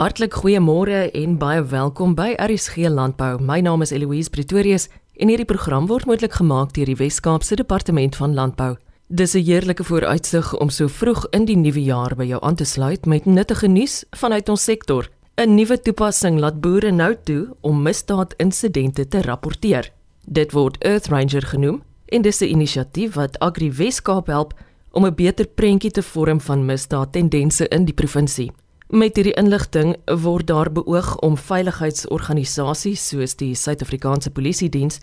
Hartlik goeiemôre en baie welkom by RSG Landbou. My naam is Eloise Pretorius en hierdie program word moontlik gemaak deur die Wes-Kaapse Departement van Landbou. Dis 'n heerlike vooruitsig om so vroeg in die nuwe jaar by jou aan te sluit met nuttige nuus vanuit ons sektor. 'n Nuwe toepassing laat boere nou toe om misdaadinsidente te rapporteer. Dit word Earth Ranger genoem en dis 'n inisiatief wat Agri Wes-Kaap help om 'n beter prentjie te vorm van misdaadtendense in die provinsie. Met hierdie inligting word daar beoog om veiligheidsorganisasies soos die Suid-Afrikaanse Polisie Diens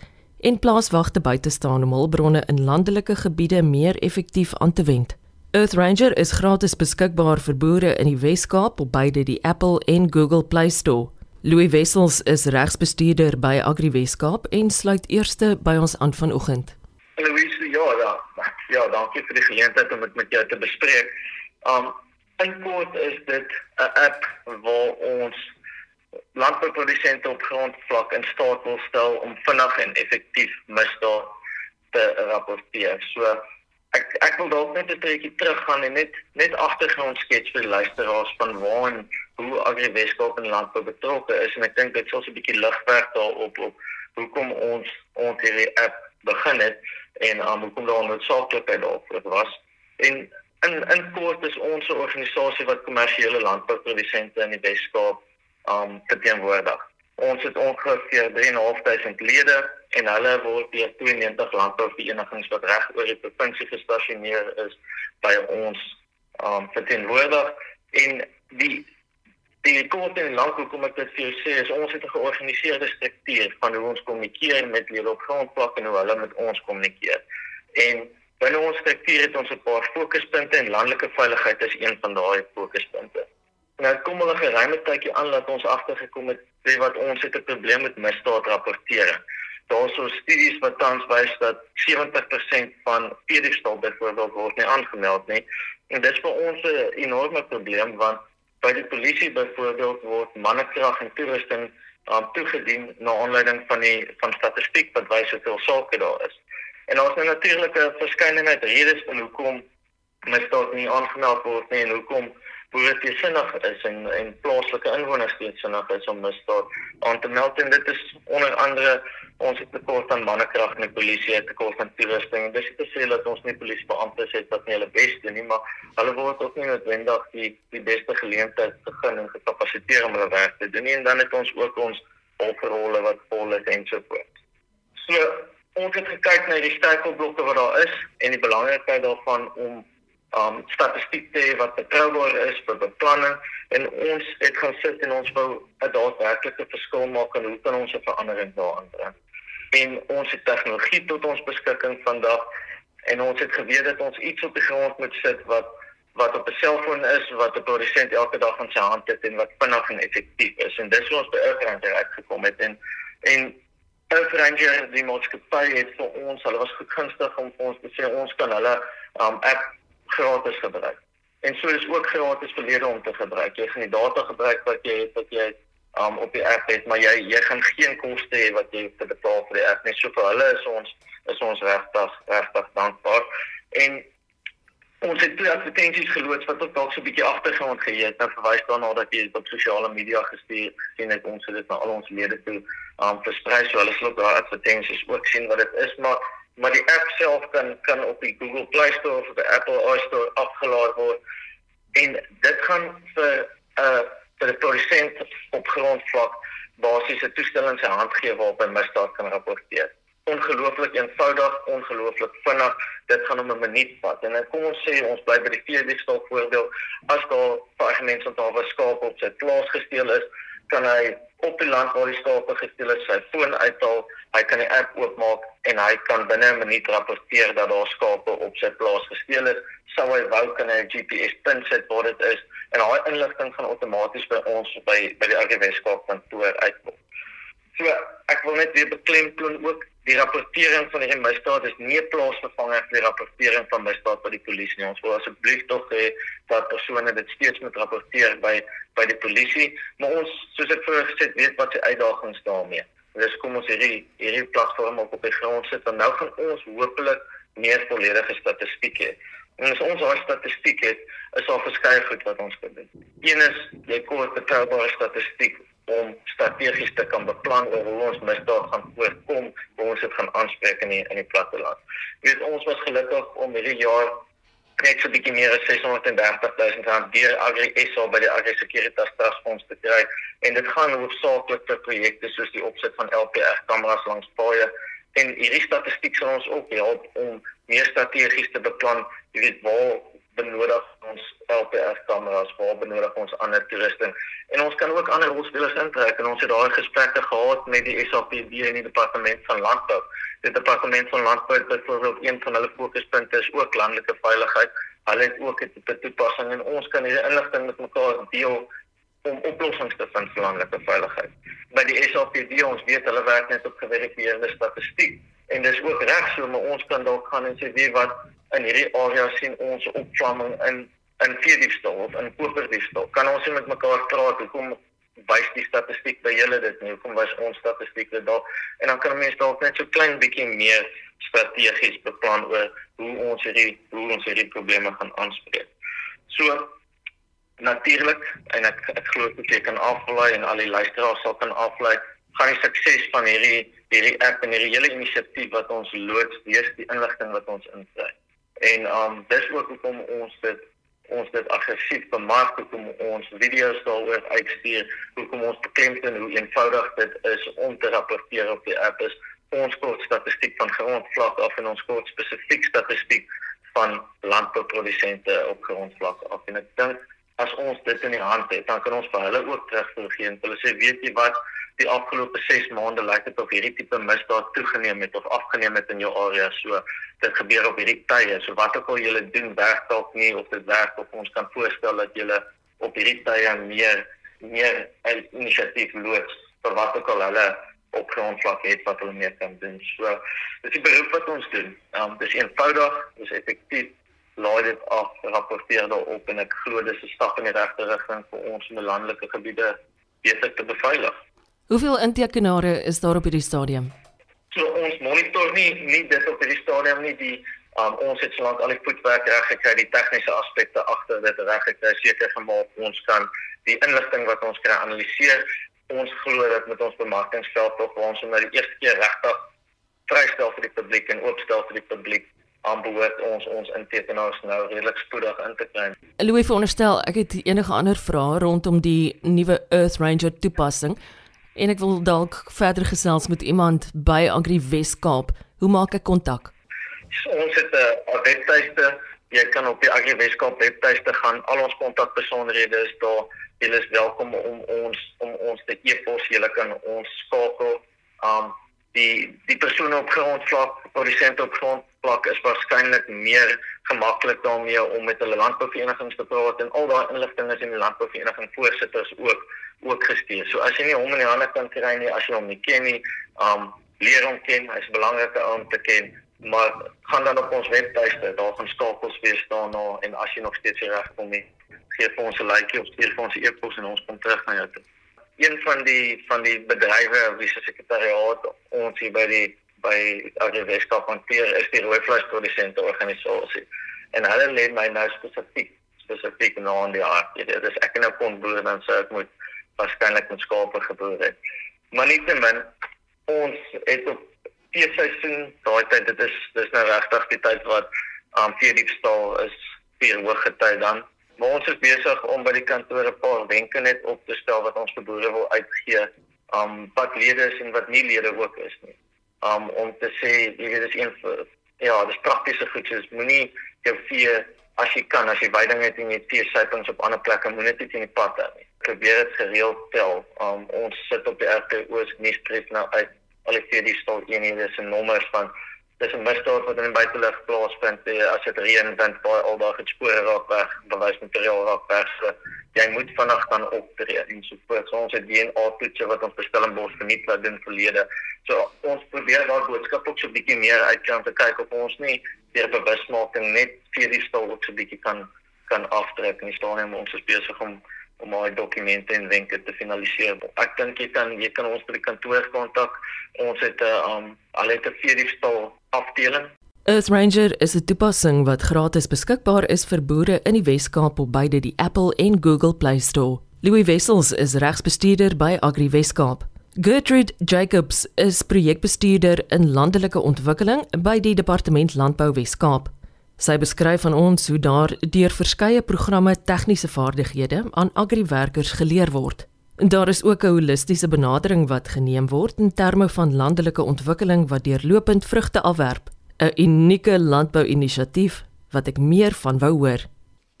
en plaaswagte by te staan om hulpbronne in landelike gebiede meer effektief aan te wend. Earth Ranger is gratis beskikbaar vir boere in die Wes-Kaap op beide die Apple en Google Play Store. Louis Wessels is regsbestuurder by Agri Wes-Kaap en sluit eerste by ons aan vanoggend. Louis, ja, ja, ja, dankie vir die geleentheid om dit met jou te bespreek. Um In kort is dit 'n app waar ons landbouprodusente op grondvlak in staat wil stel om vinnig en effektief misdaad te rapporteer. So ek ek wil dalk net 'n bietjie teruggaan en net net agtergrond skets vir die luisteraars van waar en hoe Agri Weskaap in landbou betrokke is en ek dink dit sal 'n bietjie lig werk daarop op hoekom ons ons hierdie app begin het en um, hoekom daar noodsaaklikheid daarvoor was. En in in kort is ons 'n organisasie wat kommersiële landbouprodusente in die Weskaap um verteenwoordig. Ons het ongeveer 3.500 lede en hulle word deur 92 landbouverenigings wat reg oor die provinsie gestasioneer is by ons um verteenwoordig en die die kort en lank hoekom ek dit vir jou sê is ons het 'n georganiseerde struktuur van hoe ons kommunikeer met lede op grondvlak en hoe hulle met ons kommunikeer. En Binne ons struktuur het ons 'n paar fokuspunte en landelike veiligheid is een van daai fokuspunte. Nou kom hulle geruime tydjie aan dat ons agtergekom het sê wat ons het 'n probleem met misdaadrapportering. Daar is so studies wat tans wys dat 70% van pedofil byvoorbeeld word nie aangemeld nie. En dit is vir ons 'n enorme probleem want by die polisie byvoorbeeld word mannekrag en toerusting um, toegedien na aanleiding van die van statistiek wat wys hoeveel sake daar is. En ons het natuurlik 'n verskeidenheid redes van hoekom misdaad nie aangemeld word nie en hoekom boere te sinnig is en en plaaslike inwoners te sinnig is om misdaad aan te meld. En dit is onder andere ons het tekort aan mannekrag in die polisie, het tekort aan toerusting. En dis te sê dat ons nie polisiebeamptes het wat nie hulle bes doen nie, maar hulle word ook nie noodwendig die die beste geleentheid begin en gekapasiteer om hulle werk te doen en dan het ons ook ons hulprolle wat vol is en so voort. So ons het gekyk na die struikelblokke wat daar is en die belangrikheid daarvan om um statistiek te hê wat betroubaar is vir beplanning en ons het gaan sit en ons wou 'n daadwerklike verskil maak en hoe kan ons 'n verandering daarin bring. En ons het tegnologie tot ons beskikking vandag en ons het geweet dat ons iets op die grond moet sit wat wat op 'n selfoon is wat 'n produsent elke dag in sy hand het en wat vinnig en effektief is en dis hoe ons by Urgent uitgekom het en en Ranger die maatskappy het vir ons, hulle was goedgunstig om vir ons te sê ons kan hulle um app gratis gebruik. En so is ook gratis vir lede om te gebruik. Jy gaan die data gebruik wat jy het wat jy um op die app het, maar jy jy gaan geen koste hê wat jy te betaal vir die app nie. So vir hulle is ons is ons regtig regtig dankbaar. En ons het twee advertensies geloods wat ook dalk so 'n bietjie agtergrond gee het. Nou verwys daarna dat jy op sosiale media gestuur gesien het ons het dit na al ons lede toe um versprei so hulle sal daar advertensies ook sien wat dit is maar maar die app self kan kan op die Google Play Store of die Apple iStore afgelaai word en dit gaan vir 'n uh, vir 'n produsent op grondvlak basiese toestemming in sy hand gee waarop hy misdaad kan rapporteer ongelooflik eenvoudig, ongelooflik vinnig. Dit gaan om 'n minuut vat. En kom ons sê ons bly by die veebeestal voorbeeld. As daar fragmente van was skaap op sy plaas gesteel is, kan hy op die land waar die skape gesteel is, sy foon uithaal, hy kan die app oopmaak en hy kan binne 'n minuut rapporteer dat daar skape op sy plaas gesteel is. Sou hy wou kan hy 'n GPS pin sit waar dit is en daai inligting gaan outomaties by ons by by die RGW skaap kantoor uitkom. So ek wil net weer beklemtoon ook die rapportering van die misdaad is nie 'n plaasvervanger vir die rapportering van misdaad by die polisie nie. Ons wil asseblief tog hê dat persone dit steeds moet rapporteer by by die polisie, maar ons soos ek vroeër gesê het, weet wat se uitdagings daarmee. Dis kom ons hierdie hierdie platform op op die grond sit en nou gaan ons hopelik meer volledige statistieke En as ons daai statistiek het, is daar verskeie goed wat ons kan doen. Een is jy kort betroubare statistiek om strategies te kan beplan oor hoe ons misdaad gaan voorkom, hoe ons dit gaan aanspreek in die in die platteland. Weet ons was gelukkig om hierdie jaar net so 'n bietjie meer as 630 000 rand deur Agri SA by die Agri Securitas Trust Fonds te kry. En dit gaan hoofsaaklik vir projekte soos die opset van LPR kameras langs paaie. En hierdie statistiek sal ons ook help om meer strategies te beplan, jy weet waar benodig ons LPR kameras, waar benodig ons ander toerusting en ons kan ook ander rolspelers intrek en ons het daai gesprekke gehad met die SAPD en die departement van landbou. Die departement van landbou het byvoorbeeld een van hulle fokuspunte is ook landelike veiligheid. Hulle het ook 'n tipe toepassing en ons kan hierdie inligting met mekaar deel om oplossings te vind vir landelike veiligheid. By die SAPD ons weet hulle werk net op geverifieerde statistiek en dis ook reg so maar ons kan dalk gaan en sê wie wat in hierdie area sien ons opvlamming in in veediefstal of in koperdiefstal. Kan ons met mekaar praat hoekom wys die statistiek by julle dit nie? Hoekom wys ons statistiek dit dalk? En dan kan mense dalk net so klein bietjie meer strategies beplan oor hoe ons hierdie hoe ons hierdie probleme gaan aanspreek. So natuurlik en ek ek glo dit kan aflei en al die luisteraars sal kan aflei gaan die sukses van hierdie hierdie app en hierdie hele inisiatief wat ons loods, dis die inligting wat ons inkry. En um dis ook hoekom ons dit ons dit aggressief bemark hoekom ons video's daaroor uitstuur hoekom ons beklemtoon hoe eenvoudig dit is om te rapporteer op die app is ons kort statistiek van grondvlak af en ons kort spesifiek statistiek van landbouprodusente op grondvlak af. En ek dink as ons dit in die hand het dan kan ons vir hulle ook terugvoer gee en hulle sê weet jy wat die afgelope 6 maande lyk dit of hierdie tipe misdaad toegeneem het of afgeneem het in jou area. So dit gebeur op hierdie tye. So wat ook al julle doen, werk dalk nie of dit werk of ons kan voorstel dat julle op hierdie tye meer meer inisiatief loods vir wat ook al hulle op grondvlak het wat hulle meer kan doen. So dis die beroep wat ons doen. Um dis eenvoudig, dis effektief laai dit af, rapporteer daarop en ek glo dis 'n stap in die regte rigting vir ons in die landelike gebiede beter te beveilig. Hoeveel intekenare is daar op hierdie stadium? So ons monitor nie nie dit op hierdie stadium nie die um, ons het solank al die voetwerk reg gekry, die tegniese aspekte agter dit reg gekry, seker gemaak ons kan die inligting wat ons kry analiseer. Ons glo dat met ons bemarkingsveld tog waar ons nou die eerste keer regtig vrystel vir die publiek en oopstel vir die publiek aanbehoort ons ons intekenaars nou redelik spoedig in te kry. Louis veronderstel ek het enige ander vrae rondom die nuwe Earth Ranger toepassing en ek wil dalk verder gesels met iemand by Agri Weskaap. Hoe maak ek kontak? So, ons het 'n webtuiste. Jy kan op die Agri Weskaap webtuiste gaan. Al ons kontakbesonderhede is daar. Jy is welkom om ons om ons te e-pos. Jy kan ons skakel. Um die die persone op grondvlak, produsente op grondvlak is waarskynlik meer gemaklik daarmee om met hulle landbouverenigings te praat en al daai inligting is in die landbouvereniging voorsitters ook ook gestuur. So as jy nie hom in die hande kan kry nie, as jy hom nie ken nie, um leer hom ken. Hy's belangrike om te ken, maar gaan dan op ons webtuiste, daar gaan skakels weer staan nou en as jy nog steeds reg kom nie, gee vir ons 'n likeie of stuur vir ons 'n e-pos en ons kom terug na jou toe. Een van die van die bedrywe wie se sekretariaat ons hier by die by Agri Weskaap hanteer is die rooi vleisprodusente organisasie. En hulle lê my nou spesifiek spesifiek nou aan die hart. Dit is ek en 'n kon boer dan sê ek moet waarskynlik met skape geboer het. Maar nietemin ons het op feesseisoen, daai tyd dit is dis nou regtig die tyd wat um veediefstal is vir hoë gety dan. Maar ons is besig om by die kantore 'n paar wenke net op te stel wat ons boere wil uitgee, um wat lede is en wat nie lede ook is nie. Um om te sê, jy weet dis een ja, dis praktiese goed, soos moenie jou vee as jy kan, as jy veiding het en jy vee sypings op ander plekke, moenie dit in die pad hê nie probeer dit gereeld tel. Um, ons sit op die RTO se nuusbrief nou uit al die vier die stal eenhede se nommers van dis 'n misdaad wat in die buitelug plaasvind. Eh, as dit reën, wind, baie aldag het spore raak weg, bewysmateriaal raak weg. So, jy moet vinnig kan optree en so voort. So, ons het DNA toetse wat ons bestel in bos verniet wat doen verlede. So ons probeer daai boodskap ook so 'n bietjie meer uitkant te kyk op ons nie deur bewusmaking net vir die stal ook so 'n bietjie kan kan aftrek en staan en ons is besig om om al die dokumente en wenke te finaliseer. Ek dink jy kan jy kan ons by die kantoor kontak. Ons het 'n uh, um al het 'n vierdiefstal afdeling. Earth Ranger is 'n toepassing wat gratis beskikbaar is vir boere in die Wes-Kaap op beide die Apple en Google Play Store. Louis Wessels is regsbestuurder by Agri Wes-Kaap. Gertrude Jacobs is projekbestuurder in landelike ontwikkeling by die Departement Landbou Wes-Kaap. Sy beskryf aan ons hoe daar deur verskeie programme tegniese vaardighede aan agriwerkers geleer word. Daar is ook 'n holistiese benadering wat geneem word in terme van landelike ontwikkeling wat deurlopend vrugte afwerp. 'n Unieke landbou-inisiatief wat ek meer van wou hoor.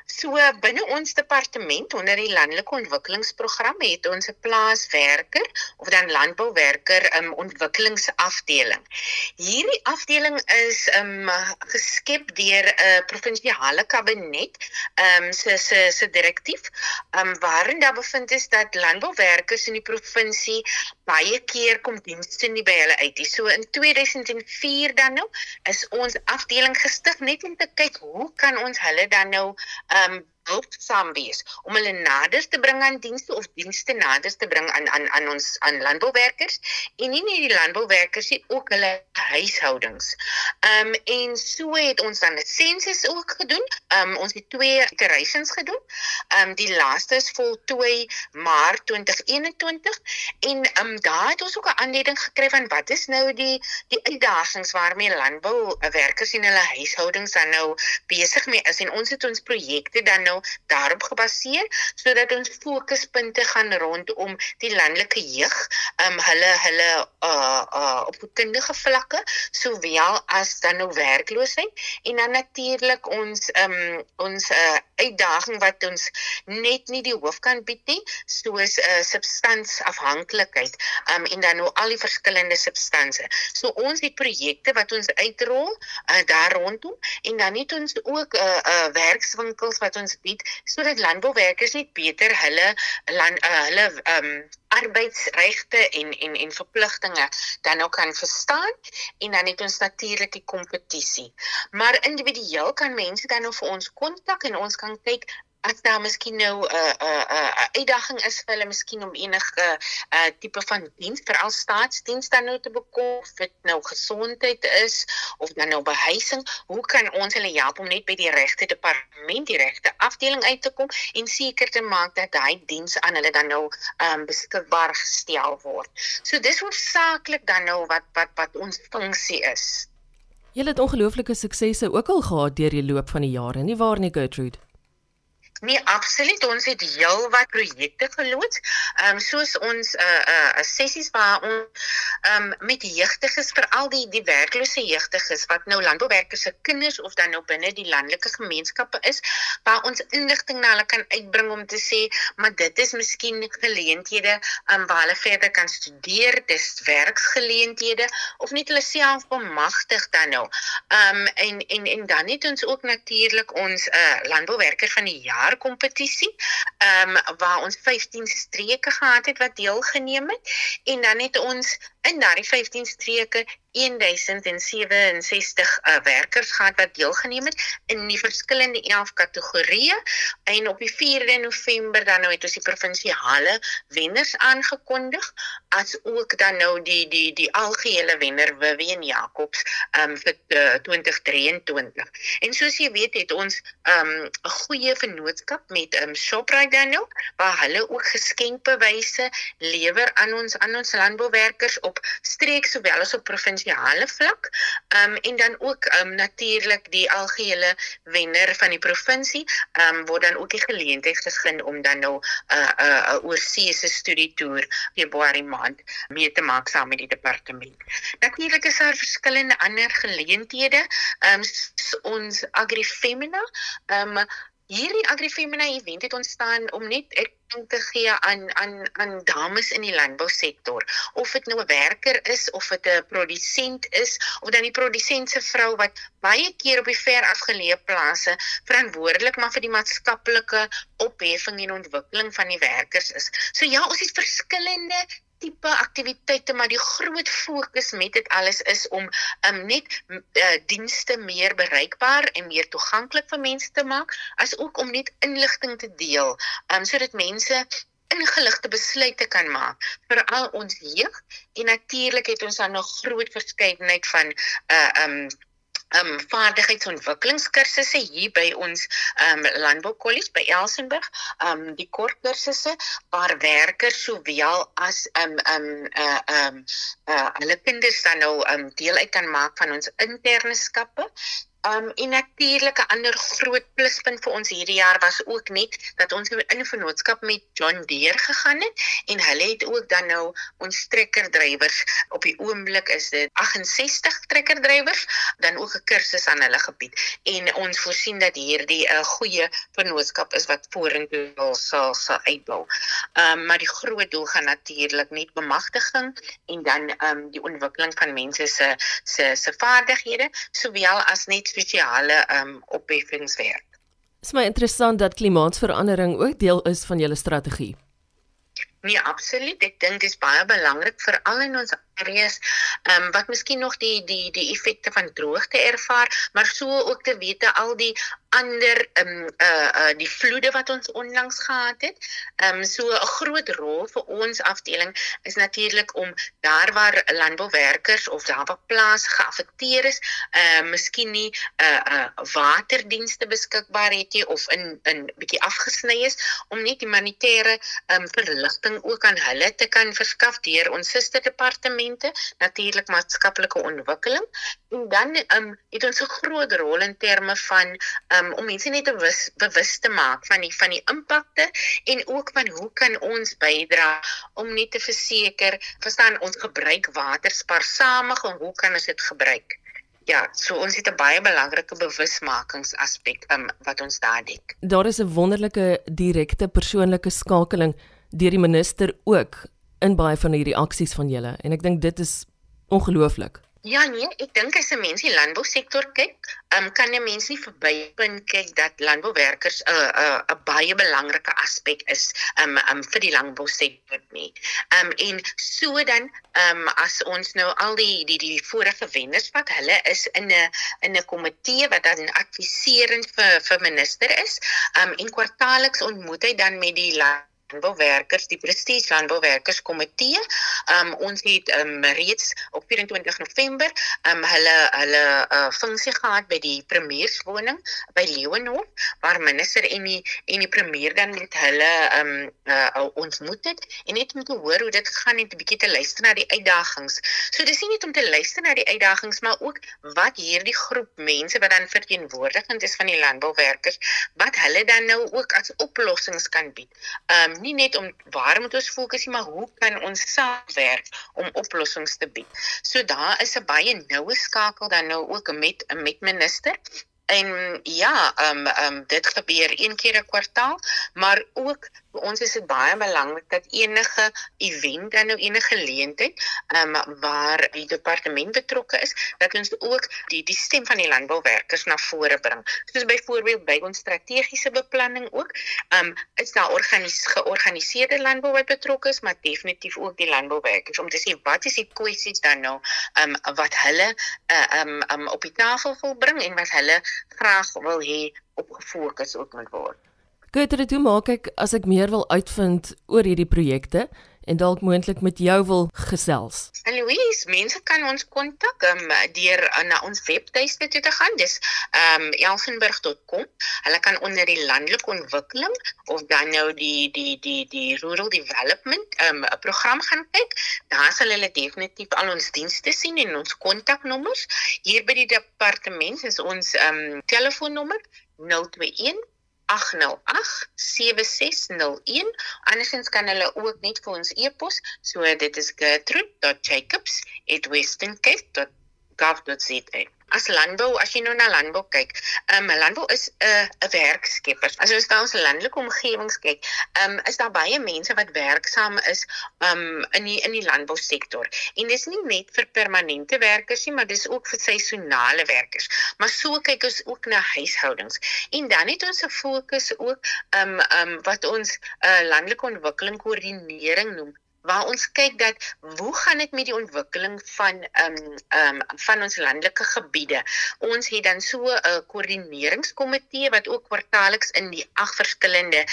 So binne ons departement onder die landelike ontwikkelingsprogram het ons 'n plaaswerker of dan landbouwerker um, ontwikkelingsafdeling. Hierdie afdeling is um geskep deur 'n uh, provinsiale kabinet um se se se direktief um waarin daar bevind is dat landbouwerkers in die provinsie baie keer kom dienste nie by hulle uit nie. So in 2004 dan nou is ons afdeling gestig net om te kyk hoe kan ons hulle dan nou um hulpsaam wees om hulle nader te bring aan dienste of dienste nader te bring aan aan aan ons aan landbouwerkers en nie net die landbouwerkers nie ook hulle huishoudings. Ehm um, en so het ons dan 'n sensus ook gedoen. Ehm um, ons het twee iterations gedoen. Ehm um, die laaste is voltooi Maart 2021 en ehm um, daar het ons ook 'n aanleiding gekry van wat is nou die die uitdagings waarmee landbouwerkers en hulle huishoudings dan nou besig mee is en ons het ons projekte dan nou daarop gebaseer sodat ons fokuspunte gaan rondom die landelike jeug, ehm um, hulle hulle uh uh op kundige vlakke sowel as dan nou werkloosheid en dan natuurlik ons ehm um, ons uh, uitdaging wat ons net nie die hoof kan bied nie soos 'n uh, substansafhanklikheid ehm um, en dan nou al die verskillende substansie. So ons die projekte wat ons uitrol uh, daar rondom en dan het ons ook 'n uh, uh, werkswinkels wat ons bied sodat landbouwerkers net beter hulle land uh, hulle um arbeidsregte en en en verpligtinge dan ook kan verstaan en dan het ons natuurlik die kompetisie. Maar individueel kan mense dan nou vir ons kontak en ons kan kyk as daar miskien nou 'n uh, 'n uh, 'n uh, uitdaging is vir hulle miskien om enige uh, tipe van diens vir al staatsdiens dan nou te bekom of dit nou gesondheid is of dan nou behuising hoe kan ons hulle help om net by die regte departement die regte afdeling uit te kom en seker te maak dat daai diens aan hulle dan nou um, beskikbaar gestel word? So dis hoofsaaklik dan nou wat wat wat ons funksie is. Julle het ongelooflike suksesse ook al gehad deur die loop van die jare nie waar nie Gertrude Nee, absoluut. Ons het heelwat projekte geloods. Ehm um, soos ons 'n uh, 'n uh, sessies waar ons ehm um, met jeugdiges veral die die werklose jeugdiges wat nou landbouwerkers se kinders of dan nou binne die landelike gemeenskappe is, waar ons inligting na hulle kan uitbring om te sê, maar dit is miskien geleenthede um, waar hulle verder kan studeer, dis werksgeleenthede of net hulle self bemagtig dan nou. Ehm um, en en en dan het ons ook natuurlik ons 'n uh, landbouwerker van die jaar jaar kompetisie. Ehm um, waar ons 15 streke gehad het wat deelgeneem het en dan het ons in daardie 15 streke 1067 uh, werkers gehad wat deelgeneem het in die verskillende 11 kategorieë en op die 4de November dan nou het ons die provinsiale wenners aangekondig as ook dan nou die die die algehele wenner Vivian Jacobs um, vir uh, 2023. En soos jy weet het ons ehm, 'n um, goeie vennootskap met um, Shoprite dan nou waar hulle ook geskenkbewyse lewer aan ons aan ons landbouwerkers op streek sowel as op provinsie provinsiale vlak. Ehm um, en dan ook ehm um, natuurlik die algehele wenner van die provinsie ehm um, word dan ook die geleentheid gegee om dan nou 'n uh, 'n uh, 'n oorseese studietoer Februarie maand mee te maak saam met die departement. Natuurlik is daar verskillende ander geleenthede. Ehm um, ons Agrifemina ehm um, hierdie Agrifemina event het ontstaan om net erkenning te gee aan aan aan dames in die landbousektor of dit nou 'n werker is of dit 'n produsent is of dan die produsent se vrou wat baie keer op die ver afgeleë plase verantwoordelik maar vir die maatskaplike opheffing en ontwikkeling van die werkers is. So ja, ons het verskillende tipe aktiwiteite maar die groot fokus met dit alles is om um, net uh, dienste meer bereikbaar en meer toeganklik vir mense te maak as ook om net inligting te deel um, sodat mense ingeligte besluite kan maak vir al ons jeug en natuurlik het ons dan nog groot verskeidenheid van uh um um vaardigheidsontwikkelingskursusse hier by ons um Landbou College by Elsenburg, um die kort kursusse waar werkers sowel as um um uh um uh hulle kinders dan nou um deel uit kan maak van ons interne skappe Um en natuurlik 'n ander groot pluspunt vir ons hierdie jaar was ook net dat ons in vennootskap met John Deere gegaan het en hulle het ook dan nou ons trekkerdrywers op die oomblik is dit 68 trekkerdrywers dan ook 'n kursus aan hulle gebied en ons voorsien dat hierdie 'n uh, goeie vennootskap is wat vorentoe sal sal uitbou. Um maar die groot doel gaan natuurlik net bemagtiging en dan um die ontwikkeling van mense se se se vaardighede sowel as net spesiale um opheffingswerk. Dit is my interessant dat klimaatsverandering ook deel is van julle strategie. Nee, absoluut. Ek dink dit is baie belangrik vir al in ons areas ehm um, wat miskien nog die die die effekte van droogte ervaar, maar so ook te wete al die ander ehm um, uh uh die vloede wat ons onlangs gehad het. Ehm um, so 'n groot rol vir ons afdeling is natuurlik om daar waar landbouwerkers of daar waar plaas geaffekteer is, ehm uh, miskien nie uh uh waterdienste beskikbaar het nie of in in bietjie afgesny is om net humanitêre ehm um, verligting ook aan hulle te kan verskaf deur ons susterdepartement departemente, natuurlik maatskaplike ontwikkeling en dan um, het ons 'n groot rol in terme van um, om mense net bewus bewus te maak van die van die impakte en ook van hoe kan ons bydra om net te verseker verstaan ons gebruik water spaarsamig en hoe kan ons dit gebruik? Ja, so ons het 'n baie belangrike bewusmakingsaspek um, wat ons daar dek. Daar is 'n wonderlike direkte persoonlike skakeling deur die minister ook in baie van hierdie aksies van julle en ek dink dit is ongelooflik. Ja nee, ek dink as 'n mens die landbousektor kyk, um, kan 'n mens nie verbypunt kyk dat landbouwerkers 'n uh, 'n uh, 'n baie belangrike aspek is um, um vir die landbousektor nie. Um en so dan um as ons nou al die die die vorige wenners wat hulle is in 'n in 'n komitee wat dan adviserend vir vir minister is, um en kwartaalliks ontmoet hy dan met die land landbouwerkers die prestige landbouwerkers komitee. Um ons het um reeds op 24 November um hulle hulle uh, funksie gehad by die premierswoning by Leeuwenhof waar minister en die en die premier dan met hulle um uh, ontmoet het en net om te hoor hoe dit gaan en 'n bietjie te luister na die uitdagings. So dis nie net om te luister na die uitdagings maar ook wat hierdie groep mense wat dan verteenwoordigend is van die landbouwerkers wat hulle dan nou ook as oplossings kan bied. Um nie net om waar moet ons fokus nie, maar hoe kan ons saamwerk om oplossings te bied. So daar is 'n baie noue skakel dan nou ook met met minister En ja, ehm um, ehm um, dit gebeur een keer 'n kwartaal, maar ook ons is dit baie belangrik dat enige event dan nou enige geleentheid ehm um, waar die departement betrokke is, dat ons ook die die stem van die landbouwerkers na vore bring. Soos byvoorbeeld by ons strategiese beplanning ook, ehm um, is daar organis georganiseerde landbou wat betrokke is, maar definitief ook die landbouwerkers om te sê wat is die kwessies dan nou ehm um, wat hulle eh, ehm uh, um, um, op die tafel wil bring en wat hulle graag wil hê op gefokus ook moet word. Gertrude, hoe maak ek as ek meer wil uitvind oor hierdie projekte en dalk moontlik met jou wil gesels? Louise, mense kan ons kontak um, deur uh, na ons webtuiste toe te gaan. Dis um elsenburg.com. Hulle kan onder die landelike ontwikkeling of dan nou die die die die rural development um 'n program gaan kyk. Daar sal hulle definitief al ons dienste sien en ons kontaknommers. Hier by die departement is ons um telefoonnommer 021 08007601 andersins kan hulle ook net vir ons e-pos so dit is gertrude.jacobs@westerncape.gov.za as landbou as jy nou na landbou kyk, ehm um, landbou is 'n uh, 'n werkskepper. As ons na ons landelike omgewings kyk, ehm um, is daar baie mense wat werksaam is ehm um, in die in die landbousektor. En dis nie net vir permanente werkers nie, maar dis ook vir seisonale werkers. Maar so kyk ons ook na huishoudings. En dan het ons 'n fokus ook ehm um, ehm um, wat ons 'n uh, landelike ontwikkeling koördinering noem waar ons kyk dat hoe gaan dit met die ontwikkeling van ehm um, ehm um, van ons landelike gebiede. Ons het dan so 'n uh, koördineringskomitee wat ook kwartaalliks in die ag verskillende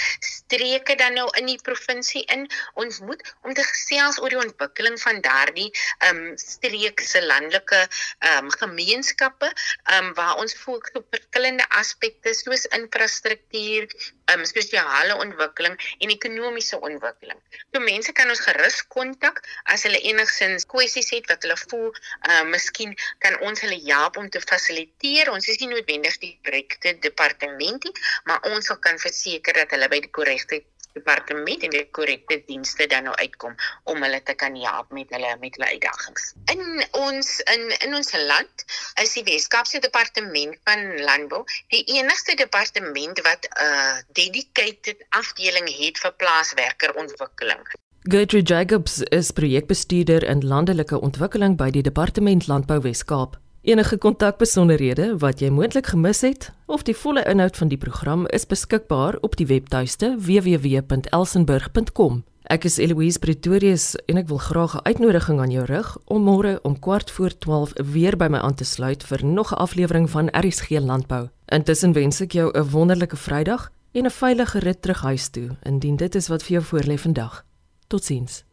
streke dan nou in die provinsie in. Ons moet om te gesels oor die ontwikkeling van daardie ehm um, streek se landelike ehm um, gemeenskappe ehm um, waar ons fokus op verskillende aspekte soos infrastruktuur, ehm um, sosiale ontwikkeling en ekonomiese ontwikkeling. So mense kan ons gerus kontak as hulle enigsins kwessies het wat hulle voel, uh miskien kan ons hulle help om te fasiliteer. Ons is nie noodwendig die direkte departementie, maar ons sal kan verseker dat hulle by die korrekte departement en die korrekte dienste dan nou uitkom om hulle te kan help met hulle met hulle uitdagings. In ons in in ons land is die Weskaapse departement van landbou die enigste departement wat 'n uh, dedicated afdeling het vir plaaswerkerontwikkeling. Gertrude Jacobs is projekbestuurder in landelike ontwikkeling by die Departement Landbou Weskaap. Enige kontakbesonderhede wat jy moontlik gemis het of die volle inhoud van die program is beskikbaar op die webtuiste www.elsenburg.com. Ek is Eloise Pretorius en ek wil graag 'n uitnodiging aan jou rig om môre om kwart voor 12 weer by my aan te sluit vir nog 'n aflewering van RSG Landbou. Intussen wens ek jou 'n wonderlike Vrydag en 'n veilige rit terug huis toe, indien dit is wat vir jou voorlê vandag. Totsiens.